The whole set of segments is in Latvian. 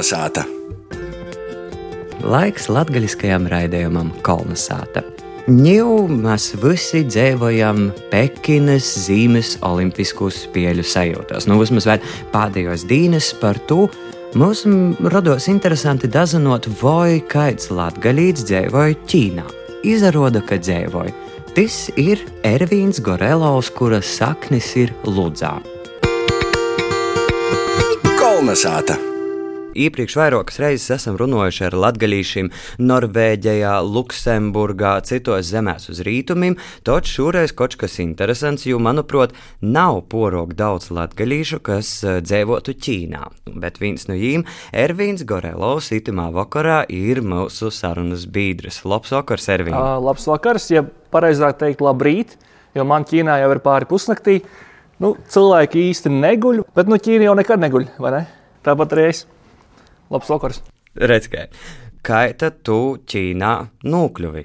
Kolnesāta! Laiks latgaļiskajam raidījumam Kolnesāta. Ņū mēs visi dzīvojam Pekinas zīmes Olimpisko spēļu sajūtās. Nu, vismaz pēdējos dienas par to. Mums rados interesanti dazinot, vai kāds latgaļīts dzīvoja Ķīnā. Izrāda, ka dzīvoja. Tas ir Ervīns Gorelovs, kura saknes ir Ludzā. Kolnesāta! Iepriekš vairākas reizes esam runājuši ar latgaļīšiem Norvēģijā, Luksemburgā, citos zemēs uz rītumiem, taču šoreiz kaut kas interesants, jo, manuprāt, nav porok daudz latgaļīšu, kas eh, dzīvotu Ķīnā. Bet viens no viņiem, Ervīns Gorelovs, itamā vakarā ir mūsu sarunas biedrs. Labs vakars, Ervīns! Uh, labs vakars, ja pareizāk teikt, labrīt, jo man Ķīnā jau ir pāri pusnaktī. Nu, cilvēki īsti neguļ, bet nu, Ķīna jau nekad neguļ, vai ne? Tāpat es. Labs vakars. Redz, kā, kā tad tu Ķīnā nokļuvi?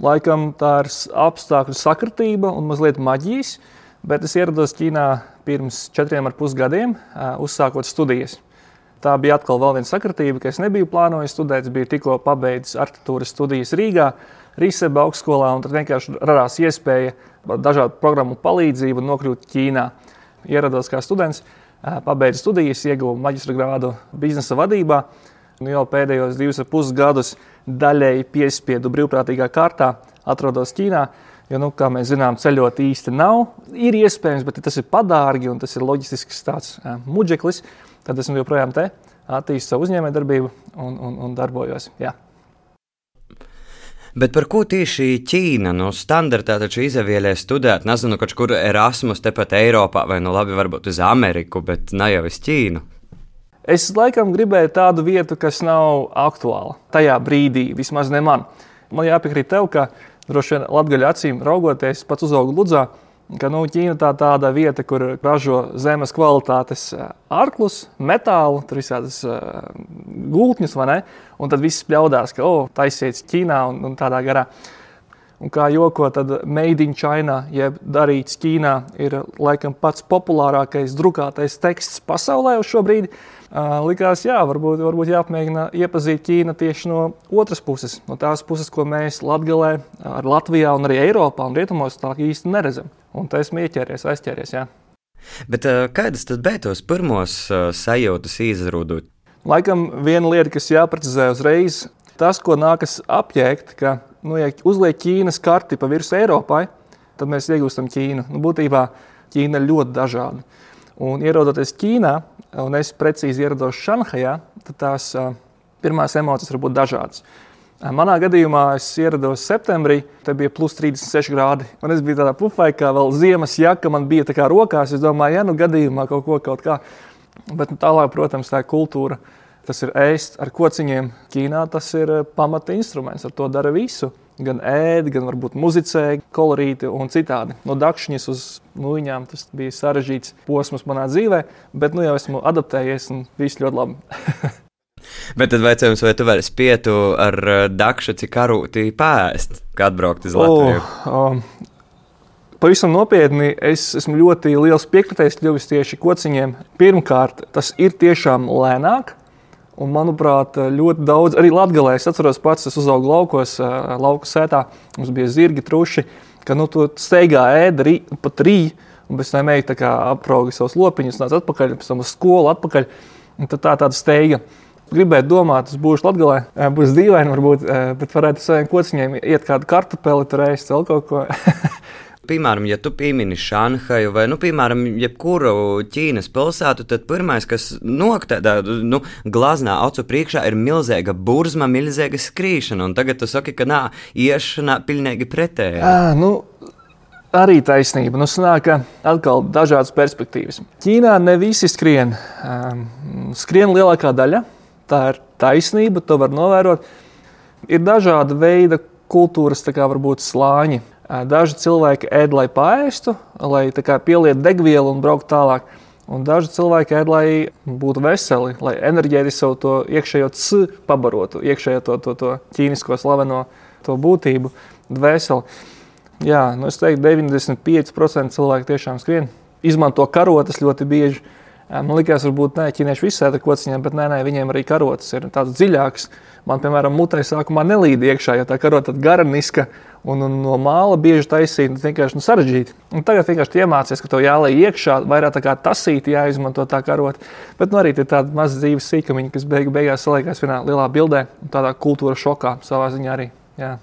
Laikam tā ir apstākļu sakritība un mazliet maģijas, bet es ierados Ķīnā pirms četriem ar pus gadiem, uzsākot studijas. Tā bija atkal viena sakritība, ka es nebiju plānojis studēt. Es biju tikko pabeidzis arhitektūras studijas Rīgā, Rīsebā augstskolā, un tad vienkārši radās iespēja dažādu programmu palīdzību nokļūt Ķīnā. Ierados kā students pabeidzu studijas, ieguvu maģistra grādu biznesa vadībā. Nu, jau pēdējos divus ar pus gadus daļēji piespiedu brīvprātīgā kārtā atrodos Ķīnā. Jo, nu, kā mēs zinām, ceļot īsti nav. Ir iespējams, bet tas ir padārgi un tas ir loģistisks tāds uh, muģeklis. Tad esmu joprojām te, attīstīju savu uzņēmējdarbību un, un, un darbojos. Jā. Bet par ko tieši Ķīna no nu, standartā taču izvēlē studēt? Nezinu, kaut kur Erasmus tepat Eiropā, vai nu labi, varbūt uz Ameriku, bet ne jau uz Ķīnu. Es laikam gribēju tādu vietu, kas nav aktuāla tajā brīdī, vismaz ne man. Man jāpiekrīt tev, ka droši vien latgaļu acīm raugoties, pats uzaugu Ludzā ka nu, Ķīna tā tāda vieta, kur ražo zemes kvalitātes arklus, metālu, tur visādas uh, gultņus, vai ne? Un tad viss spļaudās, ka, oh, taisiet Ķīnā un, un tādā garā. Un kā joko, tad Made in China, jeb darīts Ķīnā, ir laikam pats populārākais drukātais teksts pasaulē uz šo brīdi. Uh, likās, jā, varbūt, varbūt jāpamēģina iepazīt Ķīnu tieši no otras puses, no tās puses, ko mēs Latvijā, Latvijā un arī Eiropā un Rietumos tā īsti neredzam. Un tā esmu ieķēries, aizķēries. Jā. Bet uh, kādas tad bija tos pirmos uh, sajūtas izrūdot? Laikam viena lieta, kas jāprecizē uzreiz, tas, ko nākas apjēgt, ka, nu, ja uzliek Ķīnas karti pa virsmu Eiropai, tad mēs iegūstam Ķīnu. Nu, būtībā Ķīna ir ļoti dažāda. Un ierodoties Ķīnā, un es precīzi ierados Šanhajā, tad tās pirmās emocijas var būt dažādas. Manā gadījumā es ierados septembrī, tad bija plus 36 grādi. Un es biju tādā pufaikā, vēl ziemas jaka man bija tā kā rokās. Es domāju, ja nu gadījumā kaut ko kaut kā. Bet nu, tālāk, protams, tā kultūra. Tas ir ēst ar kociņiem. Ķīnā tas ir pamata instruments, ar to dara visu gan ēd, gan varbūt muzicē, kolorīti un citādi. No dakšņas uz nūjiņām tas bija sarežģīts posms manā dzīvē, bet nu jau esmu adaptējies un viss ļoti labi. bet tad vajadzējums, vai tu vari spietu ar dakšu, cik karūtī pēst, kad atbraukt uz Latviju? Oh, um, Pavisam nopietni, es esmu ļoti liels piekritējis kļuvis tieši kociņiem. Pirmkārt, tas ir tiešām lēnāk, Un, manuprāt, ļoti daudz, arī Latvijā, es atceros, pats es uzaugu laukos, lauku sētā, mums bija zirgi, truši, ka nu, tu steigā ēda rī, pat rīju, un pēc tam eju apraugi savus lopiņus, nāc atpakaļ, pēc tam uz skolu atpakaļ. Un tad tā tāda steiga. Gribētu domāt, es būšu Latvijā, būs dīvaini, varbūt, bet varētu saviem kociņiem iet kādu kartupeli, tur ēst vēl kaut ko. Piemēram, ja tu piemini Šanhaju vai, nu, piemēram, jebkuru Ķīnas pilsētu, tad pirmais, kas nāk tādā nu, glaznā acu priekšā, ir milzīga burzma, milzīga skrīšana. Un tagad tu saki, ka nā, iešana pilnīgi pretēji. Nu. Arī taisnība. Nu, sanāk, atkal dažādas perspektīvas. Ķīnā ne visi skrien. Um, skrien lielākā daļa. Tā ir taisnība, to var novērot. Ir dažāda veida kultūras, kā varbūt slāņi. Daži cilvēki ēd, lai pāristu, lai pielietu degvielu un brauktu tālāk. Un daži cilvēki ēd, lai būtu veseli, lai enerģētiski savu to iekšējo c pabarotu, iekšējo to, to, to ķīnisko slaveno to būtību, dvēseli. Jā, nu es teiktu, 95% cilvēku tiešām skrien, izmanto karotes ļoti bieži. Man liekas, varbūt ne, ķīnieši visi ēda kociņiem, bet nē, nē, viņiem arī karotes ir tādas dziļākas. Man, piemēram, mutē sākumā nelīd iekšā, jo tā karota ir garaniska un, un no māla bieži taisīta. Tas vienkārši nu, sarežģīti. Un tagad vienkārši iemācīties, ka to jāliek iekšā, vairāk tā kā tasīti jāizmanto tā karota. Bet nu, arī ir tāda maza dzīves sīkumiņa, kas beig, beigās saliekās vienā lielā bildē, tādā kultūra šokā savā ziņā arī. Jā.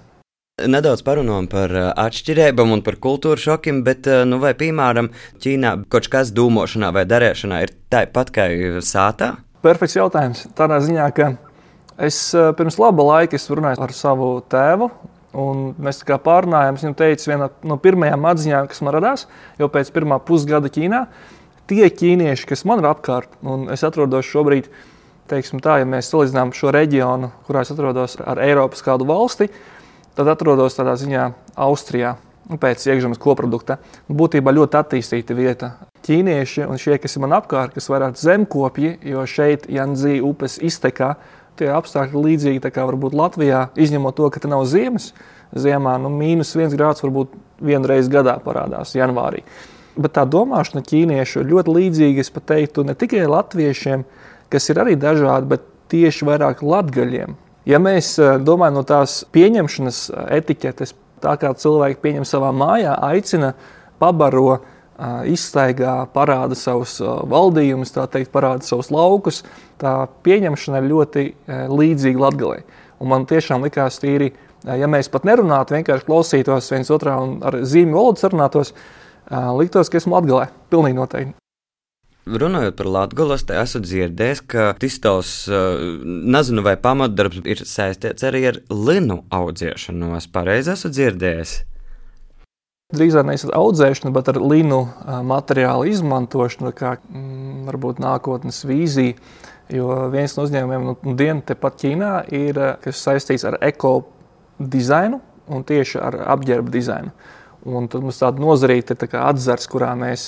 Nedaudz parunājam par atšķirībām un par kultūras šokiem, bet, nu, vai, piemēram, Ķīnā kaut kas dūmošanā vai darēšanā ir tāpat kā sātā? Perfekts jautājums. Tādā ziņā, ka es pirms laba laika runāju ar savu tēvu. Un mēs tā kā pārunājām, es viņam teicu, viena no pirmajām atziņām, kas man radās jau pēc pirmā pusgada Ķīnā, tie ķīnieši, kas man ir apkārt, un es atrodos šobrīd, teiksim tā, ja mēs salīdzinām šo reģionu, kurā es atrodos ar Eiropas kādu valsti, Tad atrodos tādā ziņā Austrijā. Nu, pēc iekšzemes koprodukta. Būtībā ļoti attīstīta vieta. Ķīnieši un šie, kas ir man apkārt, kas vairāk zemkopji, jo šeit Janzī upes iztekā, tie apstākļi līdzīgi kā varbūt Latvijā, izņemot to, ka te nav ziemas. Ziemā nu, mīnus viens grāds varbūt vienreiz gadā parādās janvārī. Bet tā domāšana ķīniešu ir ļoti līdzīga, es teiktu, ne tikai latviešiem, kas ir arī dažādi, bet tieši vairāk latgaļiem. Ja mēs eh, domājam no tās pieņemšanas eh, etiķetes, tā kā cilvēki pieņem savā mājā, aicina, pabaro, eh, izstaigā, parāda savus valdījumus, tā teikt, parāda savus laukus, tā pieņemšana ir ļoti līdzīga. Un man tiešām likās tīri, ja mēs pat nerunātu, vienkārši klausītos viens otrā un ar zīmju valodu sarunātos, liktos, ka esmu Latgalē. Pilnīgi noteikti. Runājot par Latviju, es esmu dzirdējis, ka Tistovs, nezinu, vai pamatdarbs ir saistīts arī ar linu audzēšanu. Es pareizi esmu dzirdējis. Drīzāk nevis ar audzēšanu, bet ar linu materiālu izmantošanu, kā mm, varbūt nākotnes vīzija. Jo viens no uzņēmumiem, nu, dienu tepat Ķīnā, ir saistīts ar eko dizainu un tieši ar apģērba dizainu. Un tad mums tāda nozarīta tā atzars, kurā mēs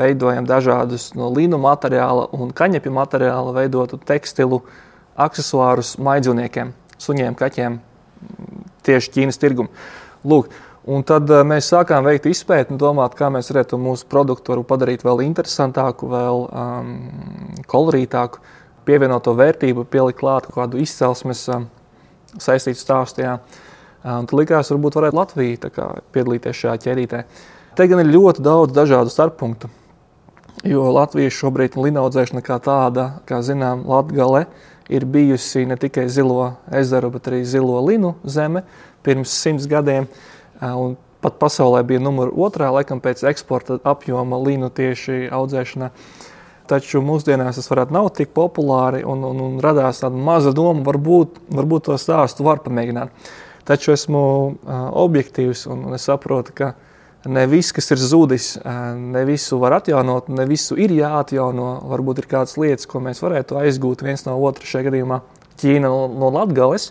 veidojam dažādus no līnu materiāla un kaņepju materiāla veidotu tekstilu accessorus maidzīvniekiem, suņiem, kaķiem, tieši Ķīnas tirgumu. Lūk, Un tad uh, mēs sākām veikt izpēti un domāt, kā mēs varētu mūsu produktu padarīt vēl interesantāku, vēl um, kolorītāku, pievienot to vērtību, pielikt klāt kādu izcelsmes um, saistītu stāstu. Jā. Un tad likās, varbūt varētu Latvija kā, piedalīties šajā ķēdītē. Te gan ir ļoti daudz dažādu starppunktu. Jo Latvijas šobrīd linaudzēšana kā tāda, kā zinām, Latgale ir bijusi ne tikai zilo ezeru, bet arī zilo linu zeme pirms simts gadiem. Un pat pasaulē bija numur otrā, laikam pēc eksporta apjoma linu tieši audzēšanā. Taču mūsdienās tas varētu nav tik populāri un, un, un radās tāda maza doma, varbūt, varbūt to stāstu var pamēģināt. Taču esmu uh, objektīvs un, un es saprotu, ka ne viss, kas ir zudis, ne visu var atjaunot, ne visu ir jāatjauno. Varbūt ir kādas lietas, ko mēs varētu aizgūt viens no otra šajā gadījumā Ķīna no, Latgales.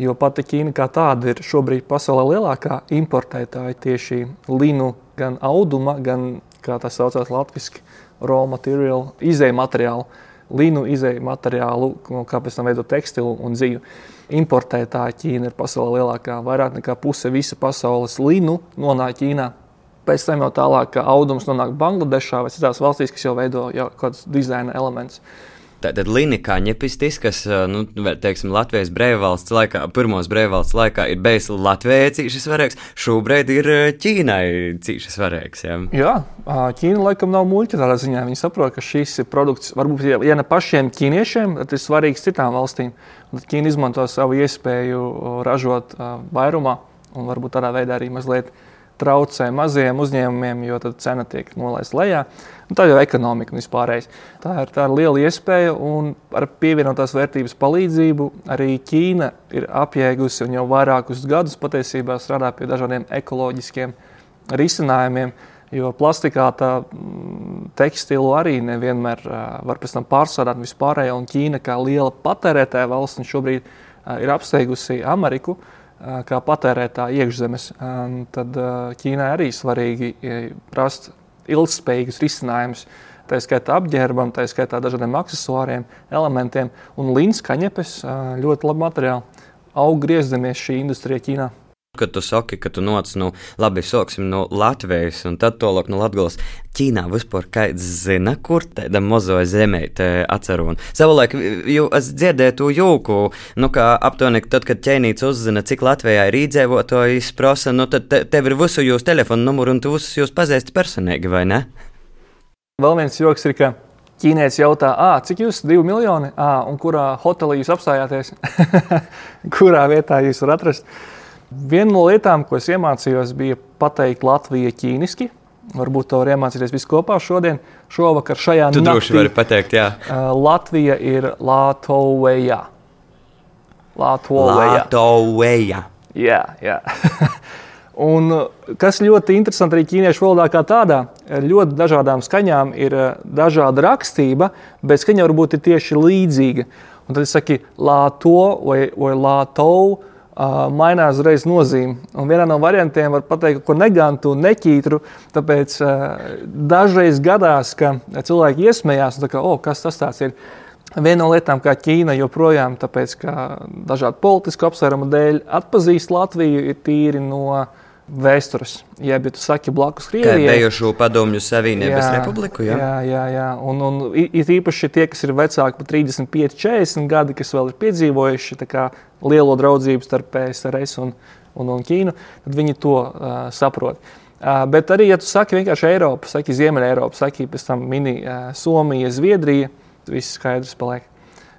Jo pati Ķīna kā tāda ir šobrīd pasaulē lielākā importētāja tieši linu, gan auduma, gan, kā tas saucās latviešu, raw material, izēju materiālu, linu izēju materiālu, kā pēc tam veidot tekstilu un dzīvi. Importētāja Ķīna ir pasaulē lielākā. Vairāk nekā puse visa pasaules linu nonāk Ķīnā. Pēc tam jau tālāk audums nonāk Bangladešā vai citās valstīs, kas jau veido jau kādus dizaina elementus. Tātad Līnija ņepistis, kas nu, teiksim, Latvijas brīvvalsts laikā, pirmos brīvvalsts laikā ir bijis Latvijai cīši svarīgs, šobrīd ir Ķīnai cīši svarīgs. Ja? Jā, Ķīna laikam nav muļķa tādā ziņā. Viņi saprot, ka šis produkts varbūt ja ne pašiem ķīniešiem, tad ir svarīgs citām valstīm. Tad Ķīna izmanto savu iespēju ražot vairumā un varbūt tādā veidā arī mazliet traucē maziem uzņēmumiem, jo tad cena tiek nolaista lejā. Un tā jau ir ekonomika un vispārējais. Tā ir, tā ir liela iespēja, un ar pievienotās vērtības palīdzību arī Ķīna ir apjēgusi un jau vairākus gadus patiesībā strādā pie dažādiem ekoloģiskiem risinājumiem. Jo plastikā tā mm, tekstilu arī nevienmēr var pēc tam pārsādāt vispārējo, un Ķīna kā liela patērētāja valsts šobrīd ir apsteigusi Ameriku kā patērētāja iekšzemes, tad Ķīnai arī svarīgi rast ilgspējīgus risinājumus. Tā skaitā apģērbam, tā skaitā dažādiem accessoriem, elementiem. Un līnijas kaņepes ļoti labi materiāli. Aug griezdamies šī industrija Ķīnā. Kad tu saki, ka tu noc, nu, labi, sāksim no Latvijas, un tad tālāk no Latvijas. Ķīnā vispār kāds zina, kur tāda mazo zemīte atceros. Savulaik jau es dzirdēju to jūku, nu, kā aptuveni tad, kad ķēnīts uzzina, cik Latvijā ir īdzīvotājs, prasa, nu, tad te, tev ir visu jūsu telefonu numuru, un tu visus jūs pazīsti personīgi, vai ne? Vēl viens joks ir, ka ķīnietis jautā, cik jūs divi miljoni, à, un kurā hotelī jūs apstājāties, kurā vietā jūs varat atrast. Viena no lietām, ko es iemācījos, bija pateikt Latviju ķīniski. Varbūt to var iemācīties visi kopā šodien. Šovakar šajā Tu droši vari pateikt, jā. Latvija ir Latvija. Latvija. Latvija. Jā, jā. Un kas ļoti interesanti arī ķīniešu valodā, kā tādā, ļoti dažādām skaņām ir dažāda rakstība, bet skaņa varbūt ir tieši līdzīga. Un tad es saku, lāto vai, vai lātou mainās uzreiz nozīme. Un vienā no variantiem var pateikt, ko negantu un neķītru. Tāpēc dažreiz gadās, ka cilvēki iesmējās, kā, oh, kas tas ir. Viena no lietām, kā Ķīna joprojām, tāpēc, ka dažādu politisku apsvērumu dēļ atpazīst Latviju, ir tīri no uh, vēstures. Ja, ja tu saki blakus Krievijai, tad bijušo padomju Savienības republiku. Jā, jā, jā. jā. Un, un it īpaši tie, kas ir vecāki par 35, 40 gadi, kas vēl ir piedzīvojuši lielo draudzību starp PSRS un, un, un Ķīnu, tad viņi to uh, saprot. Uh, bet arī, ja tu saki vienkārši Eiropa, saki Ziemeļa Eiropa, saki pēc tam mini uh, Somija, Zviedrija, viss skaidrs paliek.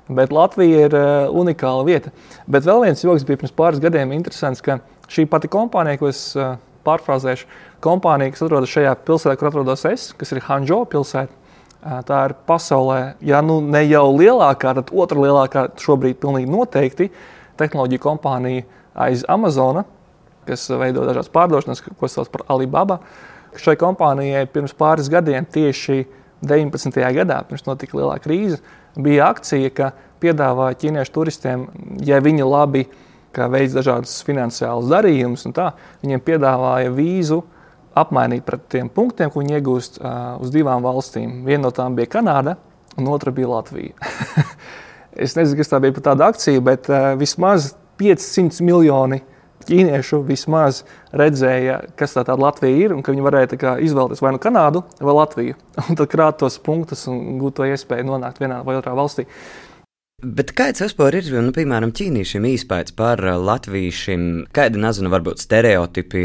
Bet Latvija ir uh, unikāla vieta. Bet vēl viens joks bija pirms pāris gadiem interesants, ka uh, Šī pati kompānija, ko es uh, pārfrāzēšu, kompānija, kas atrodas šajā pilsētā, kur atrodas es, kas ir Hanžo pilsēta. Uh, tā ir pasaulē, ja nu ne jau lielākā, tad otra lielākā šobrīd pilnīgi noteikti tehnoloģija kompānija aiz Amazona, kas veido dažādas pārdošanas, ko sauc par Alibaba. Šai kompānijai pirms pāris gadiem, tieši 19. gadā, pirms notika lielā krīze, bija akcija, ka piedāvāja ķīniešu turistiem, ja viņi labi uh, kā veids dažādus finansiālus darījumus, un tā viņiem piedāvāja vīzu apmainīt pret tiem punktiem, ko viņi iegūst uh, uz divām valstīm. Viena no tām bija Kanāda, un otra bija Latvija. es nezinu, kas tā bija par tādu akciju, bet uh, vismaz 500 miljoni ķīniešu vismaz redzēja, kas tā tāda Latvija ir, un ka viņi varēja izvēlēties vai nu Kanādu vai Latviju, un tad krāt tos punktus un gūt to iespēju nonākt vienā vai otrā valstī. Bet kāds vispār ir, nu, piemēram, ķīniešiem īspējas par latviešiem? Kāda, nezinu, varbūt stereotipi,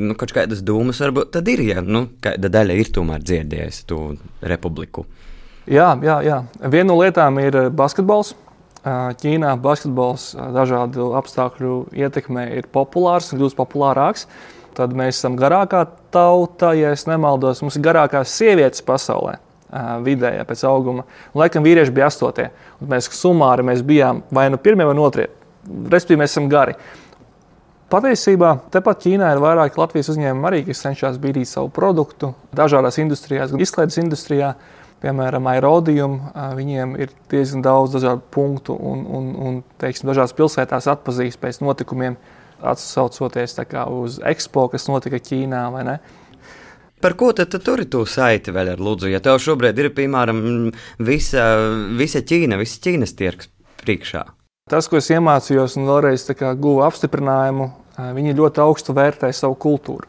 nu, kaut kādas dūmas varbūt tad ir, ja, nu, kāda daļa ir tomēr dzirdējusi to republiku. Jā, jā, jā. Viena no lietām ir basketbols. Ķīnā basketbols dažādu apstākļu ietekmē ir populārs un kļūst populārāks. Tad mēs esam garākā tauta, ja nemaldos, mums ir garākās sievietes pasaulē vidējā pēc auguma. Un, laikam vīrieši bija astotie. Un mēs sumāri mēs bijām vai nu pirmie vai otrie. Respektīvi, mēs esam gari. Patiesībā tepat Ķīnā ir vairāki Latvijas uzņēmumi, arī, kas cenšas bīdīt savu produktu dažādās industrijās, gan izklaides industrijā, piemēram, aerodījum. Viņiem ir diezgan daudz dažādu punktu un, un, un teiksim, dažās pilsētās atpazīst pēc notikumiem, atsaucoties uz ekspo, kas notika Ķīnā. Par ko tad, tad tur ir tā saite vēl ar Lūdzu? Ja tev šobrīd ir, piemēram, visa, visa Ķīna, visa Ķīnas tirgs priekšā. Tas, ko es iemācījos un vēlreiz guvu apstiprinājumu, viņi ļoti augstu vērtē savu kultūru.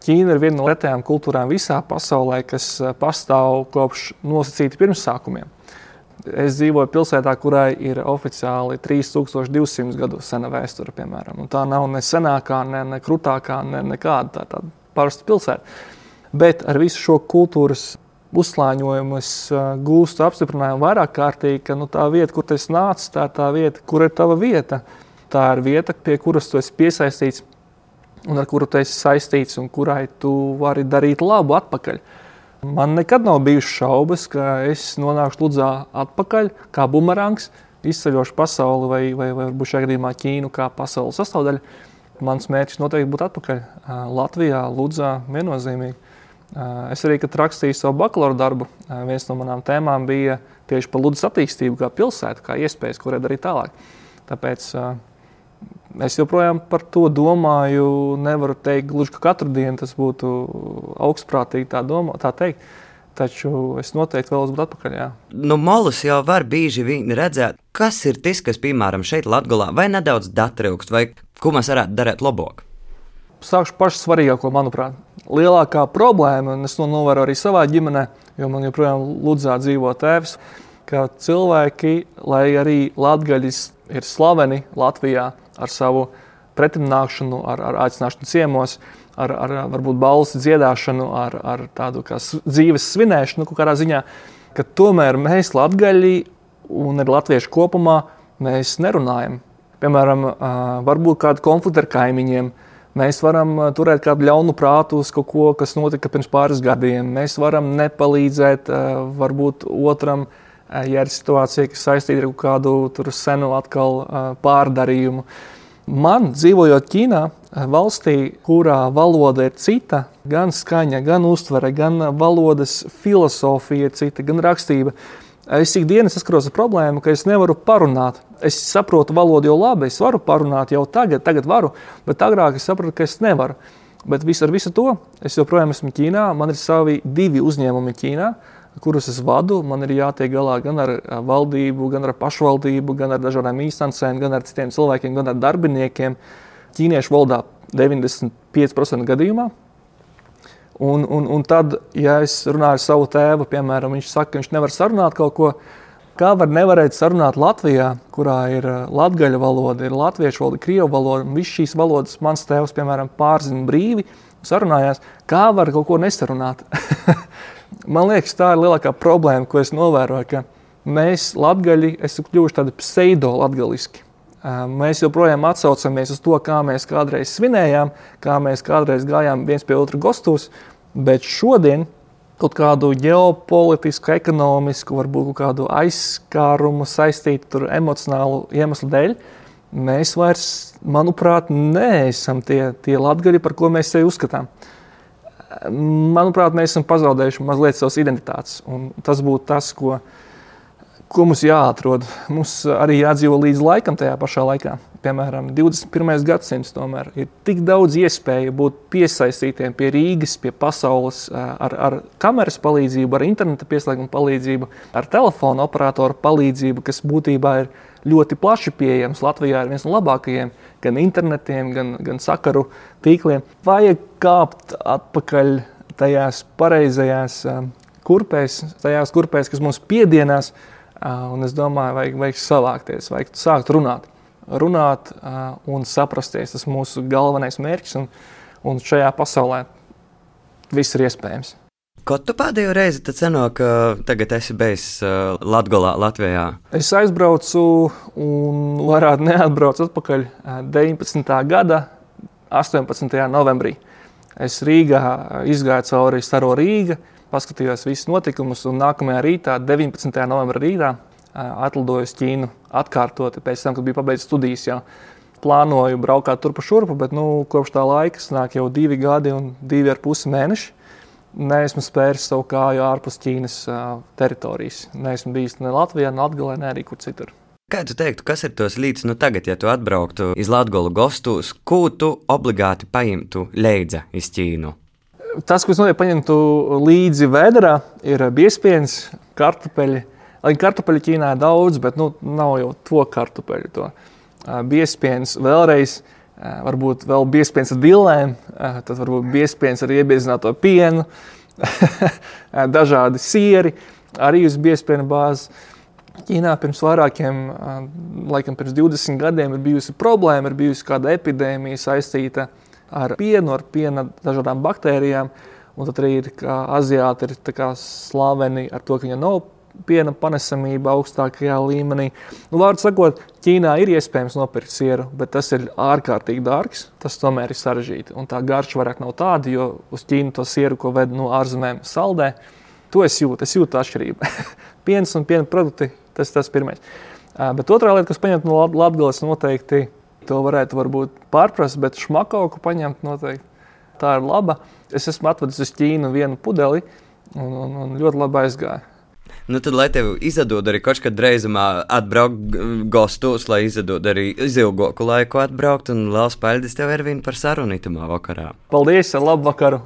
Ķīna ir viena no retajām kultūrām visā pasaulē, kas pastāv kopš nosacīta pirmsākumiem. Es dzīvoju pilsētā, kurai ir oficiāli 3200 gadu sena vēsture, piemēram. Un tā nav ne senākā, ne, ne krutākā, ne nekāda tā, tāda parasta pilsēta. Bet ar visu šo kultūras uzslāņojumu es gūstu apstiprinājumu vairāk kārtīgi, ka nu, tā vieta, kur tas nācis, tā ir tā vieta, kur ir tava vieta. Tā ir vieta, pie kuras tu esi piesaistīts un ar kuru tu esi saistīts un kurai tu vari darīt labu atpakaļ. Man nekad nav bijušas šaubas, ka es nonākšu Ludzā atpakaļ kā bumerangs, izceļošu pasauli vai, vai, vai varbūt šajā gadījumā Ķīnu kā pasaules sastāvdaļu. Mans mērķis noteikti būtu atpakaļ Latvijā, Ludzā, viennozīmīgi. Es arī, kad rakstīju savu bakalaura darbu, viens no manām tēmām bija tieši par Ludus attīstību, kā pilsētu, kā iespējas, ko darīt tālāk. Tāpēc es joprojām par to domāju. Nevaru teikt, gluži ka katru dienu tas būtu augstprātīgi tā, domā, tā teikt. Taču es noteikti vēlos būt atpakaļ. Jā. Nu, Molus jau var bieži redzēt, kas ir tas, kas, piemēram, šeit Latvijā vai nedaudz datrūkst, vai ko mēs varētu darīt labāk. Sākšu pašu svarīgāko, manuprāt. Lielākā problēma, un es to novēroju arī savā ģimenē, jo man joprojām Ludzā dzīvo tēvs, ka cilvēki, lai arī latgaļis ir slaveni Latvijā ar savu pretimnākšanu, ar, ar aicināšanu ciemos, ar, ar varbūt balsi dziedāšanu, ar, ar tādu kā dzīves svinēšanu, nu, kādā ziņā, ka tomēr mēs latgaļi un arī latvieši kopumā mēs nerunājam. Piemēram, varbūt kādu konfliktu ar kaimiņiem, Mēs varam turēt kādu ļaunu prātu uz kaut ko, kas notika pirms pāris gadiem. Mēs varam nepalīdzēt varbūt otram, ja ir situācija, kas saistīta ar kādu senu atkal pārdarījumu. Man dzīvojot Ķīnā, valstī, kurā valoda ir cita, gan skaņa, gan uztvere, gan valodas filozofija ir cita, gan rakstība. Es ikdienas saskaros ar problēmu, ka es nevaru parunāt. Es saprotu valodu jau labi, es varu parunāt jau tagad, tagad varu, bet agrāk es sapratu, ka es nevaru. Bet vis, ar visu to es joprojām esmu Ķīnā. Man ir savi divi uzņēmumi Ķīnā, kurus es vadu. Man ir jātiek galā gan ar valdību, gan ar pašvaldību, gan ar dažādām īstenībām, gan ar citiem cilvēkiem, gan ar darbiniekiem. Ķīniešu valodā 95% gadījumā. Un, un, un tad, ja es runāju ar savu tēvu, piemēram, viņš saka, ka viņš nevar sarunāt kaut ko, kā var nevarēt sarunāt Latvijā, kurā ir uh, latviešu valoda, ir latviešu valoda, krievu valoda, un visas šīs valodas mans tēvs, piemēram, pārzina brīvi, sarunājās, kā var kaut ko nesarunāt. Man liekas, tā ir lielākā problēma, ko es novēroju, ka mēs, latgaļi, esam kļuvuši tādi pseido-latgaliski. Mēs joprojām atsaucamies uz to, kā mēs kādreiz svinējām, kā mēs kādreiz gājām viens pie otra gastos, bet šodien kaut kādu ģeopolitisku, ekonomisku, varbūt kādu aizskārumu saistītu ar emocionālu iemeslu dēļ. Mēs vairs, manuprāt, neesam tie, tie latgaļi, par ko mēs sevi uzskatām. Manuprāt, mēs esam pazaudējuši mazliet savas identitātes. Tas būtu tas, ko mēs ko mums jāatrod. Mums arī jādzīvo līdz laikam tajā pašā laikā. Piemēram, 21. gadsimts tomēr ir tik daudz iespēju būt piesaistītiem pie Rīgas, pie pasaules ar, ar kameras palīdzību, ar interneta pieslēguma palīdzību, ar telefona operatoru palīdzību, kas būtībā ir ļoti plaši pieejams. Latvijā ir viens no labākajiem gan internetiem, gan, gan sakaru tīkliem. Vajag kāpt atpakaļ tajās pareizajās kurpēs, tajās kurpēs, kas mums piedienās Un es domāju, vajag, vajag savākties, vajag sākt runāt. Runāt un saprasties. Tas ir mūsu galvenais mērķis. Un, un šajā pasaulē viss ir iespējams. Ko tu pēdējo reizi cenāk, ka tagad esi bijis Latvijā, Latvijā? Es aizbraucu un varētu neatbraukt atpakaļ 19. gada 18. novembrī. Es Rīgā izgāju cauri Staro Rīgā paskatījos visus notikumus, un nākamajā rītā, 19. novembrī rītā, atlidoju uz Ķīnu atkārtoti pēc tam, kad biju pabeidzis studijas. Jau. Plānoju braukt turpu šurpu, bet nu, kopš tā laika nāk jau divi gadi un divi ar pusi mēneši. Neesmu spēris savu kāju ārpus Ķīnas teritorijas. Neesmu bijis ne Latvijā, ne Latvijā, ne arī kur citur. Kā tu teiktu, kas ir tos līdzi, nu tagad, ja tu atbrauktu iz Latviju gastos, ko tu obligāti paimtu leidza iz Ķīnu? Tas, ko es noteikti paņemtu līdzi vēdā, ir biezpiens, kartupeļi. Lai kartupeļu Ķīnā ir daudz, bet nu, nav jau to kartupeļu. To. Biezpiens vēlreiz, varbūt vēl biezpiens ar dillēm, tad varbūt biezpiens ar iebiezināto pienu, dažādi sieri, arī uz biezpiena bāzes. Ķīnā pirms vairākiem, laikam pirms 20 gadiem, ir bijusi problēma, ir bijusi kāda epidēmija saistīta ar ar pienu, ar piena dažādām baktērijām. Un tad arī ir aziāti ir slaveni ar to, ka viņiem nav piena panesamība augstākajā līmenī. Nu, Vārdu sakot, Ķīnā ir iespējams nopirkt sieru, bet tas ir ārkārtīgi dārgs. Tas tomēr ir sarežģīti. Un tā garša vairāk nav tāda, jo uz Ķīnu to sieru, ko ved no ārzemēm, saldē. To es jūtu, es jūtu atšķirību. Piens un piena produkti, tas ir tas pirmais. Bet otrā lieta, kas paņemt no Latvijas, noteikti ir To varētu varbūt pārprast, bet šmakauku paņemt noteikti. Tā ir laba. Es esmu atvedis uz Ķīnu vienu pudeli un, un, un ļoti labi aizgāju. Nu, tad, lai tev izdod arī kaut kādā reizumā atbraukt gastos, lai izdod arī ilgāku laiku atbraukt, un liels paldies tev, Ervīna, par sarunu itamā vakarā. Paldies, labu vakaru!